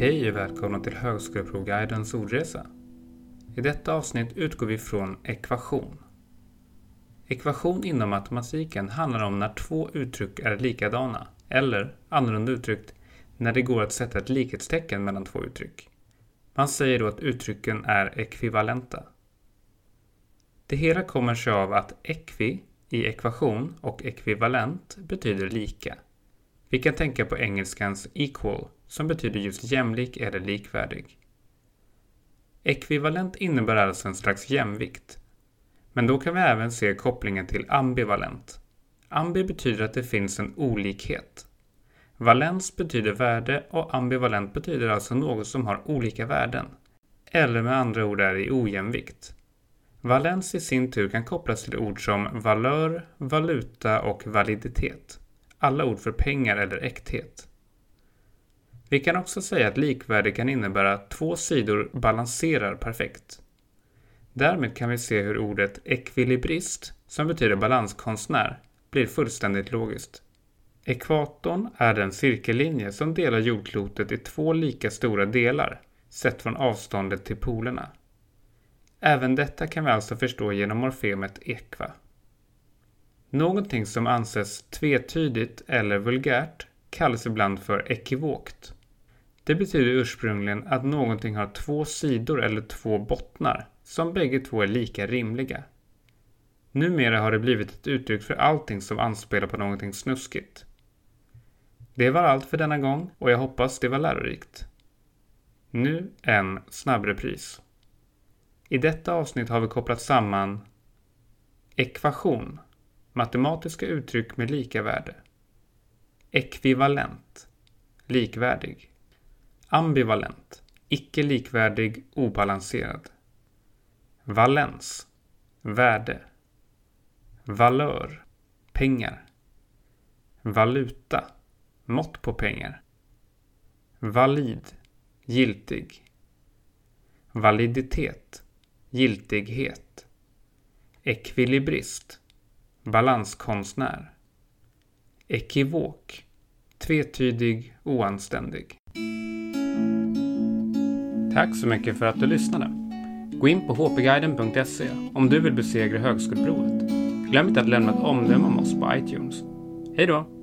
Hej och välkomna till Högskoleprovguidens ordresa. I detta avsnitt utgår vi från ekvation. Ekvation inom matematiken handlar om när två uttryck är likadana, eller annorlunda uttryckt, när det går att sätta ett likhetstecken mellan två uttryck. Man säger då att uttrycken är ekvivalenta. Det hela kommer sig av att ekvi i ekvation och ekvivalent betyder lika. Vi kan tänka på engelskans equal som betyder just jämlik eller likvärdig. Ekvivalent innebär alltså en slags jämvikt. Men då kan vi även se kopplingen till ambivalent. Ambi betyder att det finns en olikhet. Valens betyder värde och ambivalent betyder alltså något som har olika värden. Eller med andra ord är i ojämvikt. Valens i sin tur kan kopplas till ord som valör, valuta och validitet. Alla ord för pengar eller äkthet. Vi kan också säga att likvärdig kan innebära att två sidor balanserar perfekt. Därmed kan vi se hur ordet ekvilibrist, som betyder balanskonstnär, blir fullständigt logiskt. Ekvatorn är den cirkellinje som delar jordklotet i två lika stora delar, sett från avståndet till polerna. Även detta kan vi alltså förstå genom morfemet ekva. Någonting som anses tvetydigt eller vulgärt kallas ibland för ekivokt. Det betyder ursprungligen att någonting har två sidor eller två bottnar som bägge två är lika rimliga. Numera har det blivit ett uttryck för allting som anspelar på någonting snuskigt. Det var allt för denna gång och jag hoppas det var lärorikt. Nu en snabbrepris. I detta avsnitt har vi kopplat samman ekvation, matematiska uttryck med lika värde. Ekvivalent, likvärdig. Ambivalent, icke likvärdig, obalanserad. Valens, värde. Valör, pengar. Valuta, mått på pengar. Valid, giltig. Validitet, giltighet. Ekvilibrist, balanskonstnär. Ekivok, tvetydig, oanständig. Tack så mycket för att du lyssnade. Gå in på hpguiden.se om du vill besegra högskoleprovet. Glöm inte att lämna ett omdöme om oss på iTunes. Hej då!